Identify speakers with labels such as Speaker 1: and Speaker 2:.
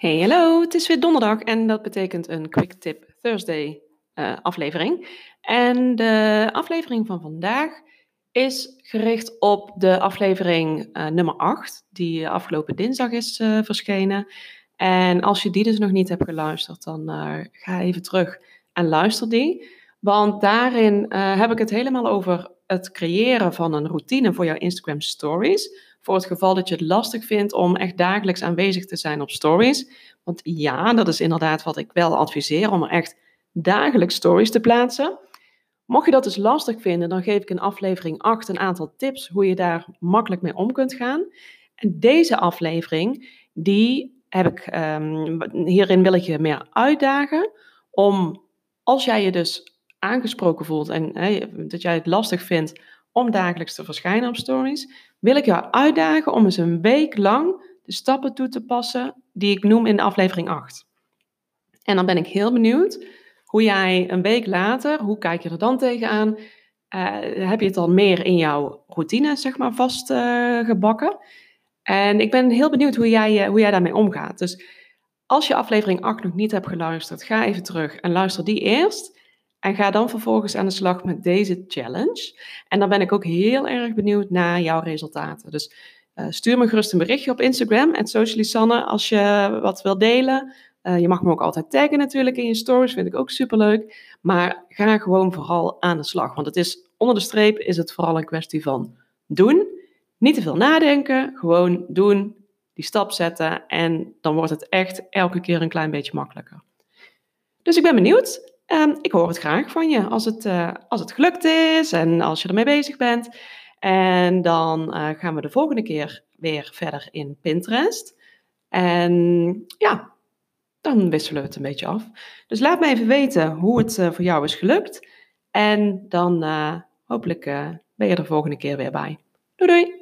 Speaker 1: Hey, hallo, het is weer donderdag en dat betekent een Quick Tip Thursday uh, aflevering. En de aflevering van vandaag is gericht op de aflevering uh, nummer 8, die afgelopen dinsdag is verschenen. En als je die dus nog niet hebt geluisterd, dan ga even terug en luister die. Want daarin heb ik het helemaal over het creëren van een routine voor jouw Instagram stories voor het geval dat je het lastig vindt om echt dagelijks aanwezig te zijn op stories. Want ja, dat is inderdaad wat ik wel adviseer, om er echt dagelijks stories te plaatsen. Mocht je dat dus lastig vinden, dan geef ik in aflevering 8 een aantal tips hoe je daar makkelijk mee om kunt gaan. En deze aflevering, die heb ik, um, hierin wil ik je meer uitdagen om, als jij je dus aangesproken voelt en dat jij het lastig vindt om dagelijks te verschijnen op stories, wil ik jou uitdagen om eens een week lang de stappen toe te passen die ik noem in aflevering 8. En dan ben ik heel benieuwd hoe jij een week later, hoe kijk je er dan tegenaan? Uh, heb je het al meer in jouw routine, zeg maar, vastgebakken? Uh, en ik ben heel benieuwd hoe jij, hoe jij daarmee omgaat. Dus als je aflevering 8 nog niet hebt geluisterd, ga even terug en luister die eerst. En ga dan vervolgens aan de slag met deze challenge. En dan ben ik ook heel erg benieuwd naar jouw resultaten. Dus uh, stuur me gerust een berichtje op Instagram, Sanne, als je wat wil delen. Uh, je mag me ook altijd taggen natuurlijk in je stories, vind ik ook superleuk. Maar ga gewoon vooral aan de slag. Want het is, onder de streep is het vooral een kwestie van doen. Niet te veel nadenken, gewoon doen, die stap zetten. En dan wordt het echt elke keer een klein beetje makkelijker. Dus ik ben benieuwd. Um, ik hoor het graag van je als het, uh, als het gelukt is en als je ermee bezig bent. En dan uh, gaan we de volgende keer weer verder in Pinterest. En ja, dan wisselen we het een beetje af. Dus laat me even weten hoe het uh, voor jou is gelukt. En dan hopelijk ben je er de volgende keer weer bij. Doei doei!